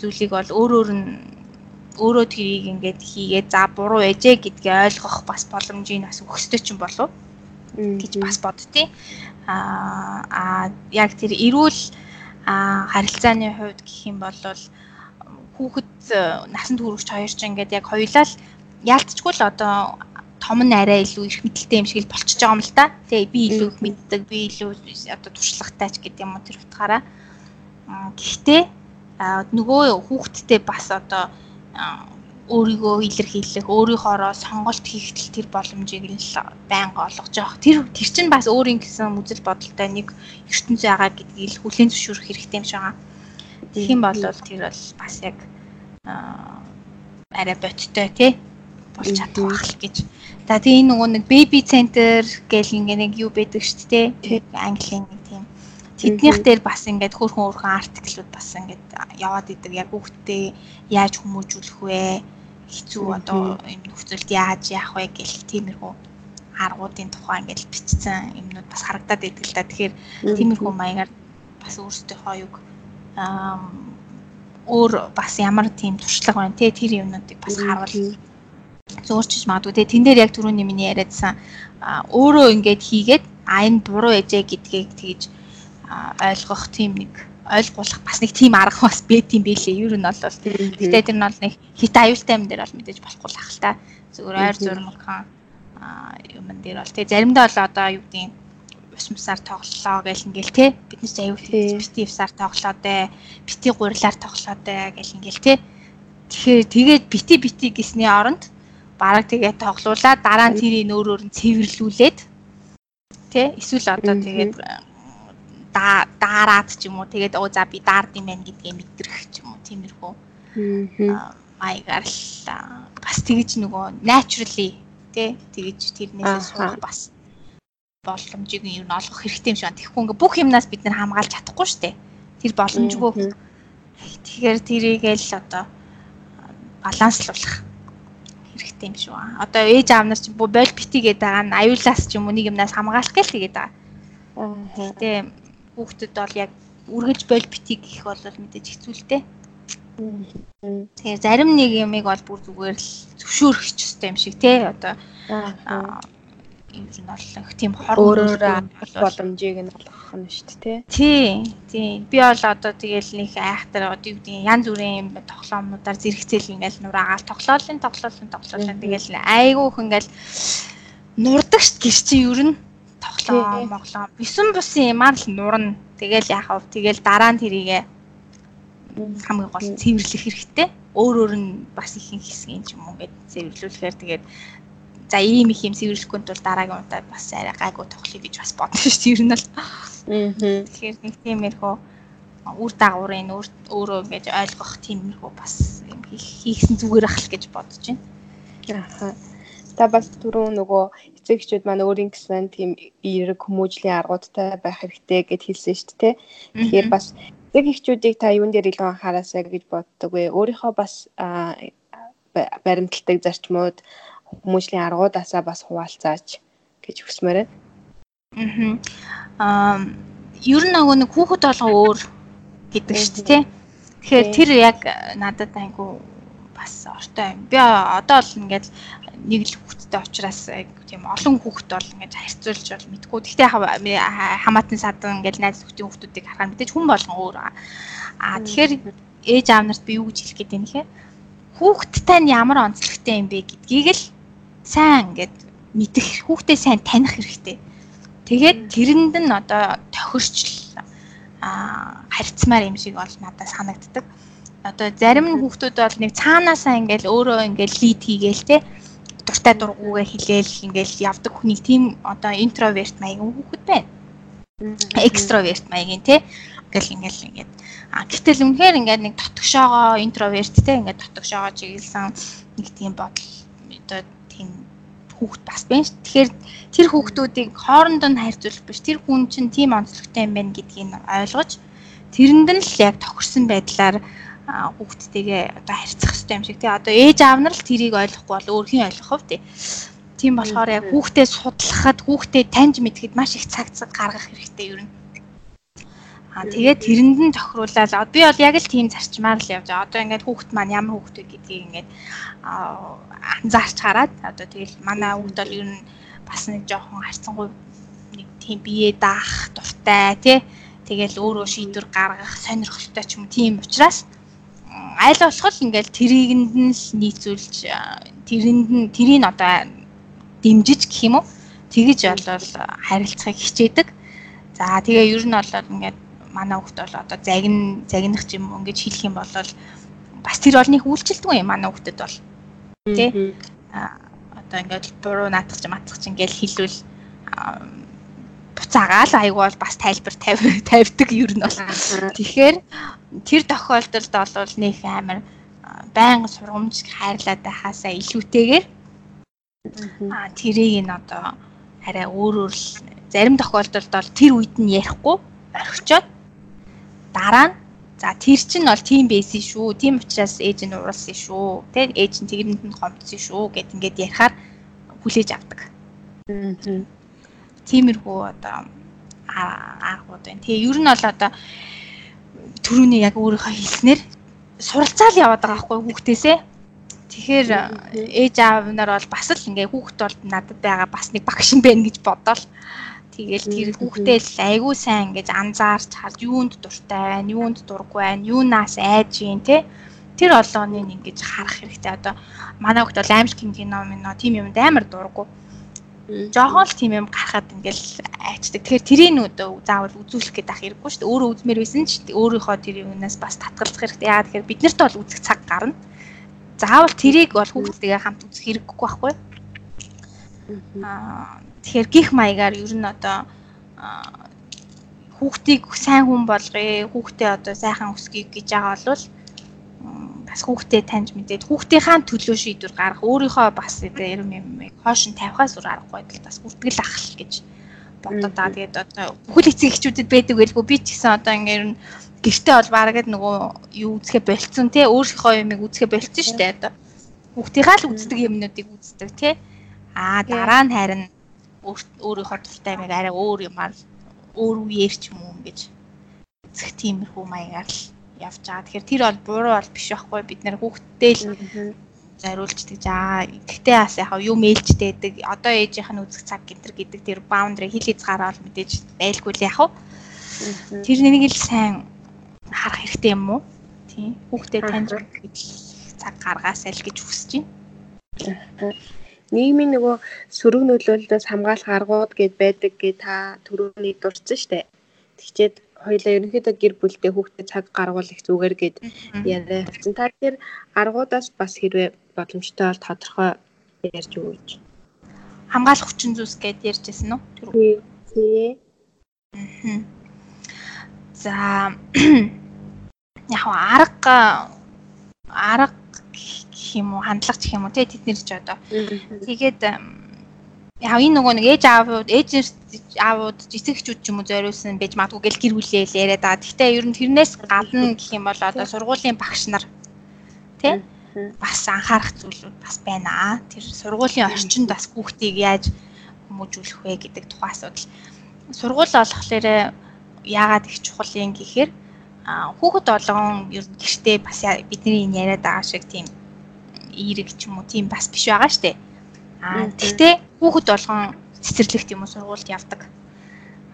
зүйлийг бол өөрөөр нь өөрөө тэрийг ингээд хийгээд за буруу ээжээ гэдгийг ойлгох бас боломжийг бас өгсдөг чинь болов гэж бас бодтыг. Аа а яг тэр эрүүл харилцааны хувьд гэх юм бол хүүхэд насанд хүрэгч хоёр ч ингээд яг хоёулаа л яалтчгүй л одоо том нь арай илүү их мэдлэлтэй юм шиг л болчихж байгаа юм л да. Тэгээ би илүү их мэддэг, би илүү одоо туршлагатай ч гэдэг юм уу тэр утгаараа. Гэхдээ нөгөө хүүхдтэй бас одоо өөрийгөө илэрхийлэх, өөрийнхоороо сонголт хийх тэр боломжийг л байнга олгож явах. Тэр тэр чинь бас өөрийн гэсэн үзэл бодолтой нэг ертөнцийн байгаа гэдгийг л хүлээн зөвшөөрөх хэрэгтэй юм шиг байгаа. Тэгэх юм бол тэр бол бас яг арай боттой тий болж чадах байх л гэж За тэгээ энэ нөгөө нэг baby center гэл ингээ нэг юу байдаг шүү дээ. Английн нэг тийм. Тэднийх дээр бас ингээд хөөрхөн хөөрхөн артиклууд бас ингээд яваад идэг. Яг хүүхдээ яаж хүмүүжүүлэх вэ? Хэцүү одоо юм нөхцөлд яаж яах вэ гэх тиймэрхүү аргуудын тухай ингээд бичсэн юмнууд бас харагдаад идэг л да. Тэгэхээр тиймэрхүү маягаар бас өөрсдийнхөө юг аа өөр бас ямар тийм туршлага байна те тэр юмнуудыг бас харуул зөөрчж магадгүй. Те тэн дээр яг түрүүний миний яриадсан өөрөө ингээд хийгээд а энэ буруу ээжээ гэдгийг тэгж ойлгох тийм нэг ойлгуулах бас нэг тийм арга бас байт юм билээ. Ер нь бол гэтээ тэр нь бол нэг хит аюултай юм дээр бол мэдээж болохгүй л ах л та. Зүгээр ойр зурмхан юм дээр бол. Тэг заримдаа бол одоо юу гэдэг ус мусаар тоглолоо гэл ингээл те. Бид нар аюул бити усаар тоглоо дээ бити гурилаар тоглоо дээ гэл ингээл те. Тэгэхээр тэгээд бити бити гэсний оронд бараг тэгээ тоглуулаад дараа нь тэрийг өөрөөр нь цэвэрлүүлээд тий эсвэл одоо тэгээд даарад ч юм уу тэгээд оо за би даард юм байна гэдгийг мэдрэх ч юм уу тиймэрхүү маягаар л бас тэгэж нөгөө naturally тий тэгэж тэрнээс сурах бас боломжийг юу н олгох хэрэгтэй юм шиг. Тэгэхгүй ингээ бүх юмнаас бид нэр хамгаалж чадахгүй шүү дээ. Тэр боломжгүй. Тэгэхээр тэрийг л одоо баланслуулах хэрэгтэй юм шүү. Одоо ээж аав нар чинь боль бити гэдэг байгаа нь аюулаас ч юм уу нэг юмнаас хамгаалах гээл тэгээд байгаа. Гэтэ хүүхдэд бол яг үргэлж боль бити гэх бол мэдээж хэцүү л дээ. Тэгэхээр зарим нэг юмыг бол бүр зүгээр л зөвшөөрөх ч ёстой юм шиг тий одоо юм нь олох тийм хор өөрөөр боломжийг нь олгох нь шүү дээ тий. Тий. Би бол одоо тэгэл нэг айхтар одоо юу гэдэг янз бүрийн тоглоомнуудаар зэрэгцээл ингээл нураагаал тоглоолын тоглоолын тоглоолын тэгэл айгүйх ингээл нурдаг ш гэр чи ер нь тоглоом моглоом бисүн бусын юмар л нурна. Тэгэл яхав тэгэл дараа нь тэрийгэ хамгийн гол цэвэрлэх хэрэгтэй. Өөр өөр нь бас ихэнх хэсгийн ч юм уу гэд цэвэрлүүлэхээр тэгээд за ийм их юм сэвэрлэхгүй тул дараагийн удаа бас арай гайгүй тоглоё гэж бас бодсон шүү дээ. Ер нь л. Аа. Тэгэхээр нэг тиймэрхүү үр дагаврын өөрөө ингэж ойлгох тиймэрхүү бас юм хийхсэн зүгээр ах л гэж бодож байна. Аа. Та бас түрүүн нөгөө эцэг эхчүүд маань өөрийн гэсэн тийм эерэг хүмүүжлийн аргуудтай байх хэрэгтэй гэд хэлсэн шүү дээ. Тэгэхээр бас эцэг эхчүүдийг та юун дээр илүү анхаараасаа гэж боддог вэ? Өөрийнхөө бас баримталдаг зарчмууд хүмүүжлийн аргуудаасаа бас хуваалцаач гэж хүсмээр байна. Аа ер нь нөгөө нэг хүүхэд болгоо өөр гэдэг шүү дээ. Тэгэхээр тэр яг надад айгу бас ортой юм. Би одоо бол ингээд нэг л хүүхэдтэй учраас тийм олон хүүхэд бол ингээд харьцуулж бол мэдгүй. Гэхдээ хамаатан садан ингээд найз нөхдийн хүүхдүүдийг харахаар мэдээж хүн болгон өөр. Аа тэгэхээр ээж аав нарт би юу гэж хэлэх гээд юм хэ? Хүүхэдтэй нь ямар онцлогтой юм бэ гэдгийг л сайн ингээд мэдэх, хүүхдээ сайн таних хэрэгтэй. Тэгээд тэрэнд нь одоо тохирч а харьцмаар юм шиг бол надад санагддаг одоо зарим хүүхдүүд бол нэг цаанаасаа ингээл өөрөө ингээл лид хийгээл те дуртай дургуугаа хэлээл ингээл явдаг хүнийг тийм одоо интроверт маягийн хүүхэд байна. Экстроверт маягийн те ингээл ингээл ингээд а гэтэл үнэхээр ингээд нэг дотгошоогоо интроверт те ингээд дотгошоогоо чиглэсэн нэг тийм бодол одоо тийм хүүхэд бас байна ш. Тэгэхээр тэр хүүхдүүдийг хоорондоо нь харьцуулах биш. Тэр хүн чинь тийм онцлогтой юм байна гэдгийг ойлгож тэрэнд нь л яг тохирсон байдлаар хүүхдтэйгээ одоо харьцах хэрэгтэй юм шиг тий. Одоо ээж аав нар л тэрийг ойлгохгүй бол өөр хэн ойлгох вэ тий. Тийм болохоор яг хүүхдээ судлахад хүүхдээ таньж мэдхэд маш их цаг цаг гаргах хэрэгтэй нь. Аа тэгээд тэрэнд нь тохируулаад би бол яг л тийм зарчмаар л явж байгаа. Одоо ингээд хүүхэд маань ямар хүүхэд вэ гэдгийг ингээд анзаарч хараад одоо тэгэл манай хүүхэд бол ер нь бас нэг жоохон харьцангуй нэг тийм бие даах дуртай тий тэгэл өөрөө шийдвэр гаргах сонирхолтой ч юм тийм учраас аль болох ингээл трийгэнд нь л нийцүүлж тэрэнд нь тэрийг одоо дэмжиж гэх юм уу тэгэж болол харилцахыг хичээдэг. За тэгээ ер нь бол ингээд манай хүүхд бол одоо загин загинах юм ингэж хэлэх юм бол бас тэр олныг үйлчилдэг юм манай хүүхдэд бол. Тий а одоо ингээд буруу наатах ч матах ч ингээд хэлвэл буцаагаал айгу бол бас тайлбар тавьдаг ер нь бол. Тэгэхээр тэр тохиолдолд бол нэг амар байнга сургамж хайрлаад байхаасаа илүүтэйгээр аа тэрийг нь одоо арай өөрөөр л зарим тохиолдолд бол тэр үед нь ярихгүй орхичоод дараа нь за тэр чинь бол тийм байсан шүү. Тийм учраас ээж нь ууралсан шүү. Тэ ээж нь тэгэрэнд нь гомдсон шүү гэд ингээд ярихаар хүлээж авдаг. Аа тиймэрхүү одоо аргууд байна. Тэгээ ер нь бол одоо төрөний яг өөрийнхөө хэлснээр суралцаал яваад байгаа байхгүй хүүхдээсээ. Тэгэхээр ээж аав нар бол бас л ингээ хүүхд бол надад байгаа бас нэг багш юм байна гэж бодоол. Тэгэл тэр хүүхдээ л айгүй сайн ингэж анзаарч харж юунд дуртай байна, юунд дурггүй байна, юунаас айж гин те. Тэр олооныг ингэж харах хэрэгтэй. Одоо манай хүүхд бол аимшиг кино мино тийм юмд амар дурггүй жоохон л тийм юм гарахад ингээл айчдаг. Тэгэхээр тэрийг нүүдөө заавал үзүүлэх гээд ах хэрэггүй шүү дээ. Өөрөө үзмээр байсан ч өөрийнхөө тэр юмнаас бас татгалзах хэрэгтэй. Яа тэгэхээр бид нарт бол үзэх цаг гарна. Заавал тэрийг бол хүүхдтэйгээ хамт үзэх хэрэггүй байхгүй. Аа тэгэхээр гих маягаар ер нь одоо хүүхдийг сайн хүн болгоё, хүүхдээ одоо сайхан өсгөе гэж байгаа бол бас хүүхдээ таньж мэдээд хүүхдийнхаа төлөө шийдвэр гаргах өөрийнхөө бас юм юм хоош нь тавихаас үр аргагүй байтал бас бүртгэл ахал гэж бодоод байгаа. Тэгээд одоо бүхэл эцэг эхчүүдэд байдаг байлгүй би ч гэсэн одоо ингээд гэртээ бол барагд нөгөө юу үзэхэ болцсон тий өөрийнхөө юмыг үзэхэ болцсон дээ. Одоо хүүхдийнхаа л үздэг юмнуудыг үздэг тий аа дараа нь харин өөрийнхөө дуртай юмыг арай өөр юмар өөр үеэр ч юм уу ингэж үзэх тиймэрхүү маягаар л явж байгаа. Тэгэхээр тэр бол буруу бол биш байхгүй бид нэр хүүхдтэй л зориулж тэгж аа гэхдээ бас яг юу мэйлжтэй байдаг. Одоо ээжийнх нь үзэх цаг гинтер гэдэг тэр баундрыг хил хязгаараа бол мэдээж байлгүй л вэ? Тэр нэг л сайн харах хэрэгтэй юм уу? Тийм. Хүүхдээ таньж гэж цаг гаргаасай л гэж хүсэж байна. Нийгмийн нөгөө сөрөг нөлөөллөөс хамгаалах аргууд гэд байдаг гэ та түрүүний дурдсан штэ. Тэгчээд хоёлаа ерөнхийдөө гэр бүлдээ хүүхдэд цаг гаргуул их зүгээр гэд яриа авсан. Та тэр аргуудаас бас хэрвээ боломжтой бол тодорхой ярьж өгөөч. Хамгаалах хүчин зүйлс гэд ярьжсэн үү? Тий. Тий. За яг арга арга гэх юм уу хандлага гэх юм уу тий тэд нэр ч одоо тэгээд яа энэ нөгөө нэг ээж аавууд ээж аавууд эцэгчүүд ч юм уу зориулсан байж магадгүй гэл гэр бүлээл яриад байгаа. Гэхдээ ер нь тэрнээс гадна гэх юм бол одоо сургуулийн багш нар тий бас анхаарах зүйлүүд бас байна аа. Тэр сургуулийн орчинд бас хүүхдийг яаж хүмүүжүүлэх вэ гэдэг тухайн асуудал. Сургууль олохлоор яагаад их чухал юм гэхээр хүүхэд болгон ер нь гэртээ бас бидний энэ яриад байгаа шиг тийм эерэг ч юм уу тийм бас биш байгаа штэ. Аа тэгтээ хүүхэд болгон цэцэрлэгт юм уу сургуульд явдаг.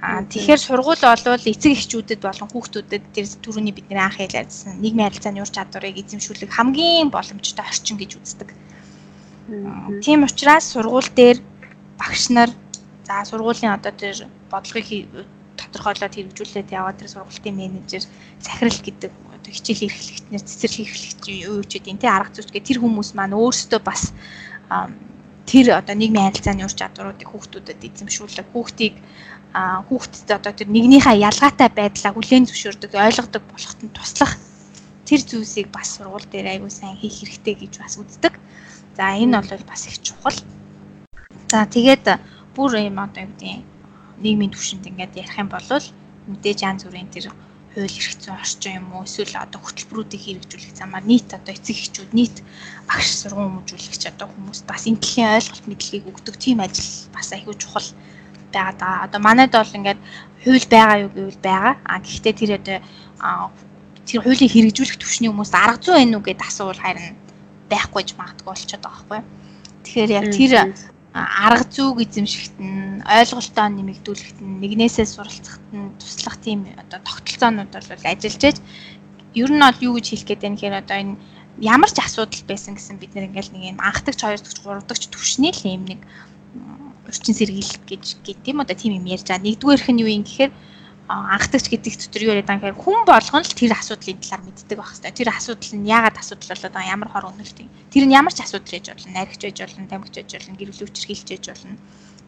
Аа тэгэхээр сургууль олвол эцэг эхчүүдэд болон хүүхдүүдэд тэр түрүүний бидний анх ялаарсан нийгмийн харилцааны ур чадварыг эзэмшүүлэх хамгийн боломжтой орчин гэж үздэг. Тийм учраас сургууль дээр багш нар за сургуулийн одоо тэр бодлогыг тодорхойлоод хэрэгжүүлээд яваад тэр сургуулийн менежер захирал гэдэг одоо хичээл эрхлэгчнэр цэцэрлэг эрхлэгч юу ч гэдэг тий арга зүйч гэх тэр хүмүүс маань өөрсдөө бас тэр одоо нийгмийн харилцааны ур чадваруудыг хүүхдүүдэд эзэмшүүлэх, хүүхдийг хүүхдэд одоо тэр нэгнийхээ ялгаатай байдлаа хүлээн зөвшөөрдөг, ойлгодог болоход нь туслах тэр зүйлсийг бас сургууль дээр аягүй сайн хийх хэрэгтэй гэж бас үздэг. За энэ бол бас их чухал. За тэгээд бүр юм одоо юу гэдэг нийгмийн түвшинд ингээд ярих юм бол мэдээж янз бүрийн тэр хууль эрх зүйн орчин юм уу эсвэл одоо хөтөлбөрүүдийг хэрэгжүүлэх замаар нийт одоо эцэг эхчүүд нийт багш сургууль хүмүүжүүлэгч одоо хүмүүс бас энэ төрлийн ойлголт мэдлэгийг өгдөг тийм ажил бас айгүй чухал байгаад байгаа. Одоо манайд бол ингээд хууль байгаа юу гэвэл байгаа. А гэхдээ тэр одоо тэр хуулийг хэрэгжүүлэх төвшний хүмүүс арга зүй байна уу гэдээ асуувал харин байхгүй ч магадгүй болчиход байгаа байхгүй. Тэгэхээр яг тэр арга зүйг эзэмшихт нь ойлголтоо нэмэгдүүлэхт нь нэгнээсээ суралцахт нь туслах тийм одоо тогтолцоонууд бол ажиллаж байж ер нь бол юу гэж хэлэх гээд байна гэхээр одоо энэ ямар ч асуудал байсан гэсэн бид нэг ингээл нэг юм анхдагч хоёрдогч гуравдагч төвшний л юм нэг урчин сэргийлэлт гэж гэдэг тийм одоо тийм юм ярьж байгаа. Нэгдүгээрх нь юу юм гэхээр анхдагч гэдэг дотор юу яриад байгаа гэхээр хүн болгон л тэр асуудлын талаар мэддэг байх хэрэгтэй. Тэр асуудал нь яагаад асуудал болоод байгаа ямар хор өнөртэй. Тэр нь ямар ч асуудал гэж болно. Найрагч байж болно, тамхич байж болно, гэр бүлийн үчирхийлж байж болно.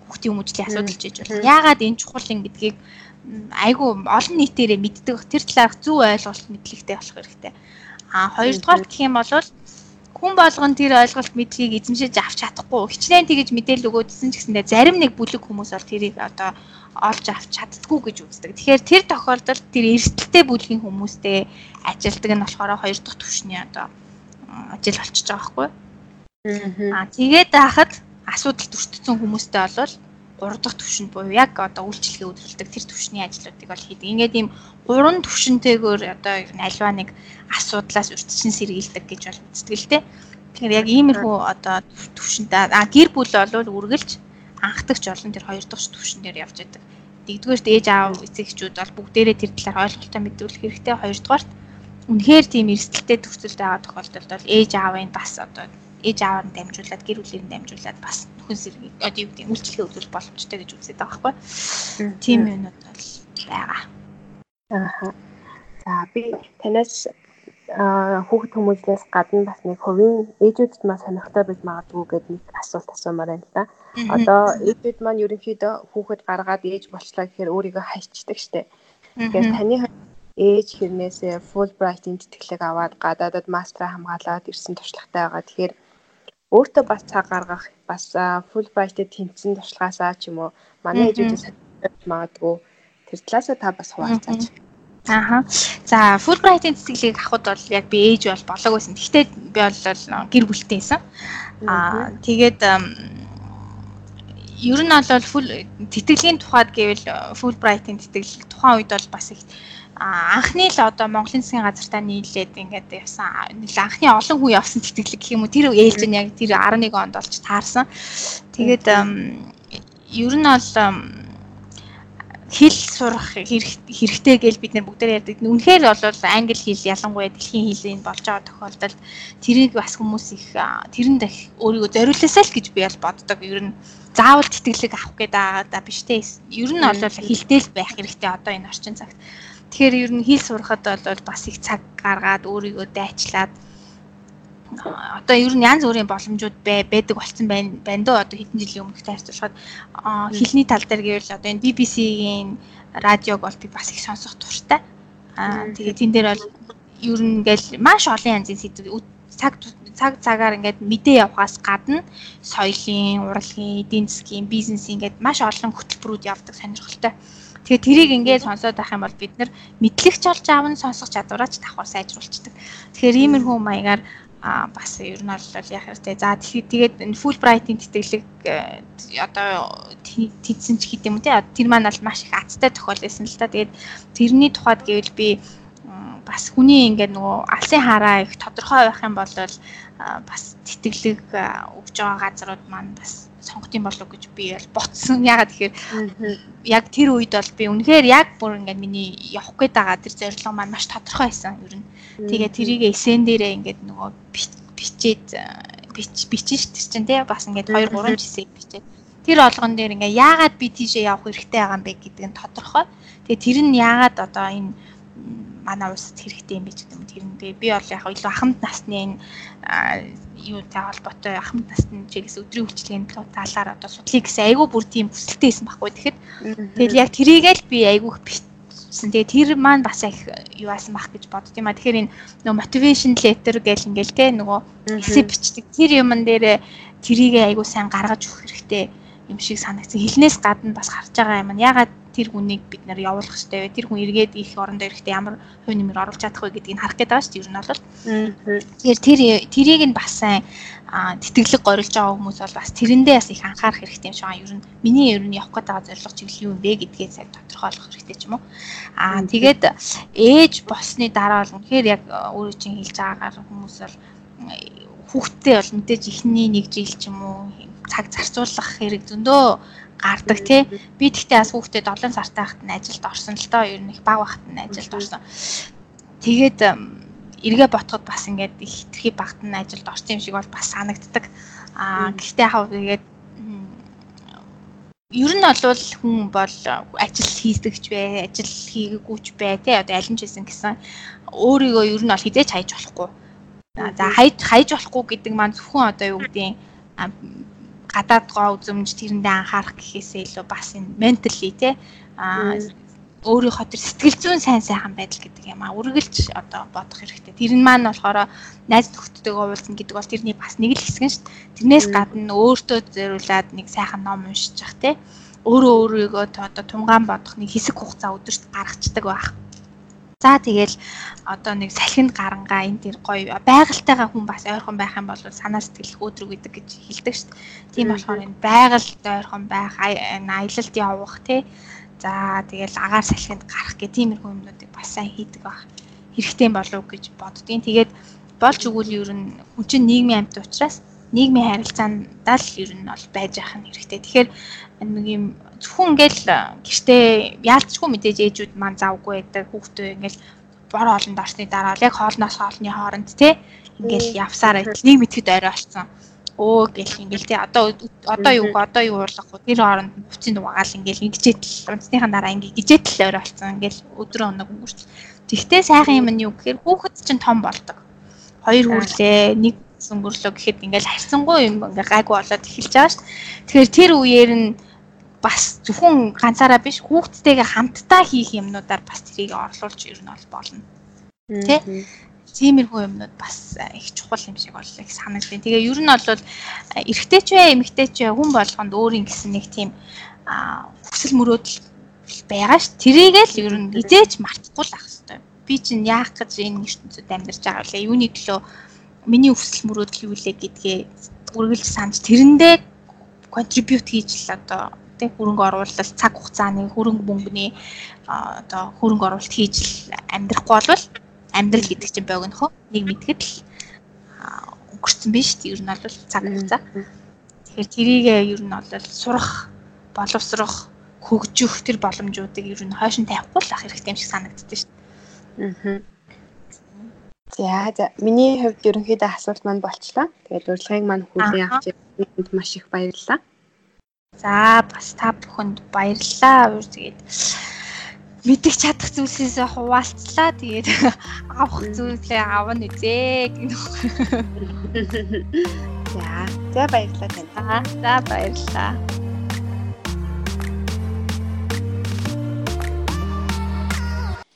Хүүхдийн хүмүүжлийн асуудал гэж болно. Яагаад энэ чухал юм гэдгийг айгүй олон нийтээрээ мэддэг. Тэр талаарх зөв ойлголт мэдлэгтэй болох хэрэгтэй. А хоёрдугаар гэх юм бол хүн болгон тэр ойлголт мэдлэгийг эзэмшиж авч чадахгүй хичнээн тэгэж мэдээлэл өгөөдсөн ч гэсэндээ зарим нэг бүлэг хүмүүс бол тэрийг одоо олж авч чаддгүй гэж үздэг. Тэгэхээр тэр тохиолдолд тэр эрсдэлтэй бүлгийн хүмүүстэй ажилдаг нь болохоор хоёр дахь түвшний одоо ажил болчихж байгаа байхгүй. Аа тэгээд хахад асуудал төртсөн хүмүүстэй болвол 3 дахь түвшинд буюу яг одоо үйлчлэгээ үзүүлдэг тэр түвшний ажлуудыг бол хийдэг. Ингээд ийм гурван түвшинтэйгээр одоо альва нэг асуудлаас урьдчилан сэргийлдэг гэж бол үздэг л дээ. Тэгэхээр яг иймэрхүү одоо түвшинтэй а гэр бүл бол үргэлж анхдагч олон тэр хоёр дахь түвшин дээр явж байдаг. Нэгдүгээрт ээж аав эцэгчүүд бол бүгдээрээ тэр талаар ойлголтоо мэдүүлэх хэрэгтэй. Хоёрдугаарт үнэхээр тийм эрсдэлтэй төвцөлтэй байгаа тохиолдолд бол ээж аавын бас одоо ээж ааваар нь дамжуулаад гэр бүлээр нь дамжуулаад бас нөхөн сэргийг одоо юу гэдэг үйлчлэгээ үзүүлэх боломжтой гэж үздэг байгаа байхгүй. Тийм юмнууд бол байгаа. Аа. За би танаас хүүхэд хүмүүжлээс гадна бас нэг хувийн ээжүүдэд маань сонирхтой байж магадгүй гэдэг нэг асуулт асуумаар байна л да. Одоо ээжүүд маань ерөнхийдөө хүүхэд гаргаад ээж болчлаа гэхээр өөрийгөө хайчдаг штеп. Тэгэхээр таны ээж хэрнээсээ Fulbright-ийн тэтгэлэг аваад гадаадад мастера хамгаалаад ирсэн туршлагатай байгаа. Тэгэхээр өөртөө бас цаг гаргах бас Fulbright-д тэнцсэн туршлагаасаа ч юм уу манай ээжүүдээс магадгүй тэр талаасаа та бас хуваалцаач. Ааха. За Fulbright-ийн цэцгэлийг авахд бол яг би ээж бол болоог байсан. Гэхдээ би бол гэр бүлтэй байсан. Аа тэгээд ер нь бол тэтгэлийн тухайд гэвэл Fulbright-ийн тэтгэл тухайн үед бол бас их анхны л одоо Монголын засгийн газартаа нийлээд ингээд явсан анхны олон хүн явсан тэтгэлэг гэх юм уу тэр ээлж нь яг тэр 11 онд болж таарсан. Тэгээд ер нь бол хэл сурах хэрэгтэй гэж бид нэр бүгдээр ярьдаг. Үнэхээр бол англи хэл ялангуяа дэлхийн хэлийг болж байгаа тохиолдолд тэрийг бас хүмүүс их тэрэнд өөрийгөө зориулсаа л гэж би бол боддог. Ер нь заавал тэтгэлэг авах гэдэг байгаа биш те. Ер нь бол хэлтэй л байх хэрэгтэй одоо энэ орчин цагт. Тэгэхээр ер нь хэл сурахад бол бас их цаг гаргаад өөрийгөө дайчлаад одоо ер нь янз бүрийн боломжууд байдаг болсон байна байна дөө одоо хэдэн жилийн өмнөх тайлбарлахад хэлний тал дээр гэвэл одоо энэ BBC-ийн радиог бол би бас их сонсох туртай. Аа тэгээ тэн дээр бол ер нь ингээл маш олон янзын сэдв цаг цаг цагаар ингээд мэдээ явахаас гадна соёлын, урлагийн, эдийн засгийн, бизнесийн ингээд маш олон хөтөлбөрүүд явдаг сонирхолтой. Тэгээ тэрийг ингээд сонсоод байх юм бол бид нар мэдлэгч олж аавн сонсох чадвараач давхар сайжруулцдаг. Тэгэхээр иймэрхүү маягаар а бас ер нь бол яг хэрэгтэй. За тэгээд энэ Fulbright-ийн тэтгэлэг э, одоо тэнцэн ч гэдэг юм те. Тэр маань бол маш их азтай тохиол байсан л та. Тэгээд тэрний тухайд гэвэл би бас хүний ингээд нөгөө алсын хараа их тодорхой байх юм бол бас тэтгэлэг өгж байгаа газрууд маань бас сонгох юм болов гэж би бол ботсон. Ягаад тэгэхээр яг тэр үед бол би үнэхээр яг бүр ингээд миний явах гээд байгаа тэр зорилго маань маш тодорхой байсан ер нь. Тэгээ тэрийг эсэн дээрээ ингээд нөгөө бичээд бичин шүү дээ чинь тий бас ингээд 2 3 жисэг бичээд тэр олгон дээр ингээ яагаад би тийшээ явах хэрэгтэй байгаа юм бэ гэдэг нь тодорхой. Тэгээ тэр нь яагаад одоо энэ манай улсад хэрэгтэй юм биш гэдэг юм. Тэр нь тэгээ би бол яг илүү ахмад насны энэ юутай холбоотой ахмад насны чигээс өдрийн үйлчлэгийн талаар одоо судлыг гэсэн айгүй бүр тийм хүсэлтэй байсан байхгүй. Тэгэхэд тэгэл яг тэрийгэл би айгүй бичсэн. Тэгээ тэр маань бас их юу аасан бах гэж бодд юм а. Тэгэхээр энэ нөгөө motivation letter гэл ингээл те нөгөө эсэ бичдэг. Тэр юмн дээр тэрийгээ айгүй сайн гаргаж өгөх хэрэгтэй юм шиг санагдсан. Хилнээс гадна бас харж байгаа юм. Ягаад тэр хүнийг бид нэр явуулах хэрэгтэй вэ? Тэр хүн эргээд их орондоо ирэхдээ ямар хувь нэмэр оруулж чадах вэ гэдгийг харах гэдэг байгаа шүү дээ. Ер нь бол. Тэгэхээр тэр тэрийг нь бас сайн тэтгэлэг горилж байгаа хүмүүс бол бас тэрэндээ бас их анхаарах хэрэгтэй юм шиг байгаа. Ер нь миний ер нь явах гээд байгаа зорилго чиглэл юу вэ гэдгээ сайн тодорхойлох хэрэгтэй ч юм уу. Аа тэгээд ээж босны дараа бол үнэхээр яг өөрөө чинь хэлж байгаагаар хүмүүс бол хүүхдтэй бол мэдээж ихний нэг жил ч юм уу цаг зарцуулах хэрэг зөндөө гардаг тий. Би тэгтээ бас хүүхдээ 7 сартай хахад нь ажилд орсон л доо ер нь их баг багт нь ажилд орсон. Тэгээд эргээ ботход бас ингээд их хитрхи багт нь ажилд орсон юм шиг бол бас санагддаг. Аа гэхдээ яг тэгээд ер нь бол хүн бол ажил хийсдэгч бай, ажил хийгээгүйч бай тий одоо аль нь ч гэсэн гэсэн өөрийгөө ер нь бол хизээч хайж болохгүй. За хайж хайж болохгүй гэдэг маань зөвхөн одоо юу гэдэг гадаад гоо үзэмж тэрэндээ анхаарах гэхээсээ илүү бас энэ ментали те а өөрийнхөө төр сэтгэл зүйн сайн сайхан байдал гэдэг юм а үргэлж одоо бодох хэрэгтэй. Тэр нь маань болохоор найз нөхдөдтэйгээ уулзна гэдэг бол тэрний бас нэг л хэсэг нь шүү дээ. Тэрнээс гадна өөртөө зориулаад нэг сайхан ном уншиж явах те өөрөө өөрийгөө одоо тунгаан бодох нэг хэсэг хугацаа өдөрт гаргацдаг байх. За тэгэл одоо нэг салхинд гарангаа энэ тэр гоё байгальтайгаа хүн бас ойрхон байх юм бол санаа сэтгэл өөдрөг гэдэг гэж хэлдэг шүү дээ. Тийм болохоор энэ байгальд ойрхон байх, аялалд явах тий. За тэгэл агаар салхинд гарах гэх тиймэрхүү юмнуудыг бас сайн хийдэг байх хэрэгтэй болов гэж боддгийн. Тэгээд болж өгвөл ер нь хүн чинь нийгмийн амьтан учраас нийгмийн харилцаандаа л ер нь бол байж ах нь хэрэгтэй. Тэгэхээр нэг юм зөвхөн ингээл гэртээ яалтчгүй мэдээж ээжүүд маань завгүй байдаг хүүхдээ ингээл бор хоолнд орсны дараа л яг хоолноос хоолны хооронд те ингээл явсаар байтал нэг мэтгэд орой олцсон өө гэл ингээл те одоо одоо юу одоо юу уурлах вэ? Тэр хооронд буцын дугаагаал ингээл ингэжээд л унцныхаа дараа ингээ гижээд л орой олцсон ингээл өдрөө өнөг өнгөрч. Тэгтээ сайхан юм нь юу гэхээр хүүхэд чинь том болдог. Хоёр хүрлээ нэг өнгөрлөө гэхэд ингээл харьцангуй юм ингээ гайгүй болоод эхэлж байгаа шүү. Тэгэхээр тэр үеэр нь бас зөвхөн ганцаараа биш хүүхдтэйгээ хамтдаа хийх юмнуудаар бас тэрийг орлуулж ер нь бол болно. Тэ? Тиймэрхүү юмнууд бас их чухал юм шиг бол их санагдیں۔ Тэгээ ер нь бол эрэгтэй ч вэ, эмэгтэй ч вэ хүн болгонд өөрийн гэсэн нэг тийм хүсэл мөрөөдөл байгаа ш. Тэрийгээ л ер нь хизээч мартахгүй л ах хэвээр. Би чинь яах гэж энэ ертөнцид амьдарч байгаа вэ? Юуны төлөө миний хүсэл мөрөөдөл юу лээ гэдгээ үргэлж санаж тэрэндээ контрибьют хийж л одоо тэг хөрөнгө оруулалт цаг хугацааны хөрөнгө мөнгөний одоо хөрөнгө оруулалт хийж амьдрахгүй болвол амьдрал гэдэг чинь богинохоо нэг мэдгэд л өнгөрцөн биш ер нь бол цаг хугацаа. Тэгэхээр тэрийг ер нь бол сурах, боловсрох, хөгжих тэр боломжуудыг ер нь хойш нь тавихгүй л ах хэрэгтэй юм шиг санагддаг шүү дээ. За за миний хувьд ерөнхийдөө асуулт маань болчлаа. Тэгээд урилгыг маань хүлээн авч ирсэнд маш их баярлалаа. За бас та бүхэнд баярлалаа. Тэгээд мэдих чадах зүйлсээс хуваалцлаа. Тэгээд авах зүйлээ авна үзээ гэх. За, за баярлалаа тань. За, баярлалаа.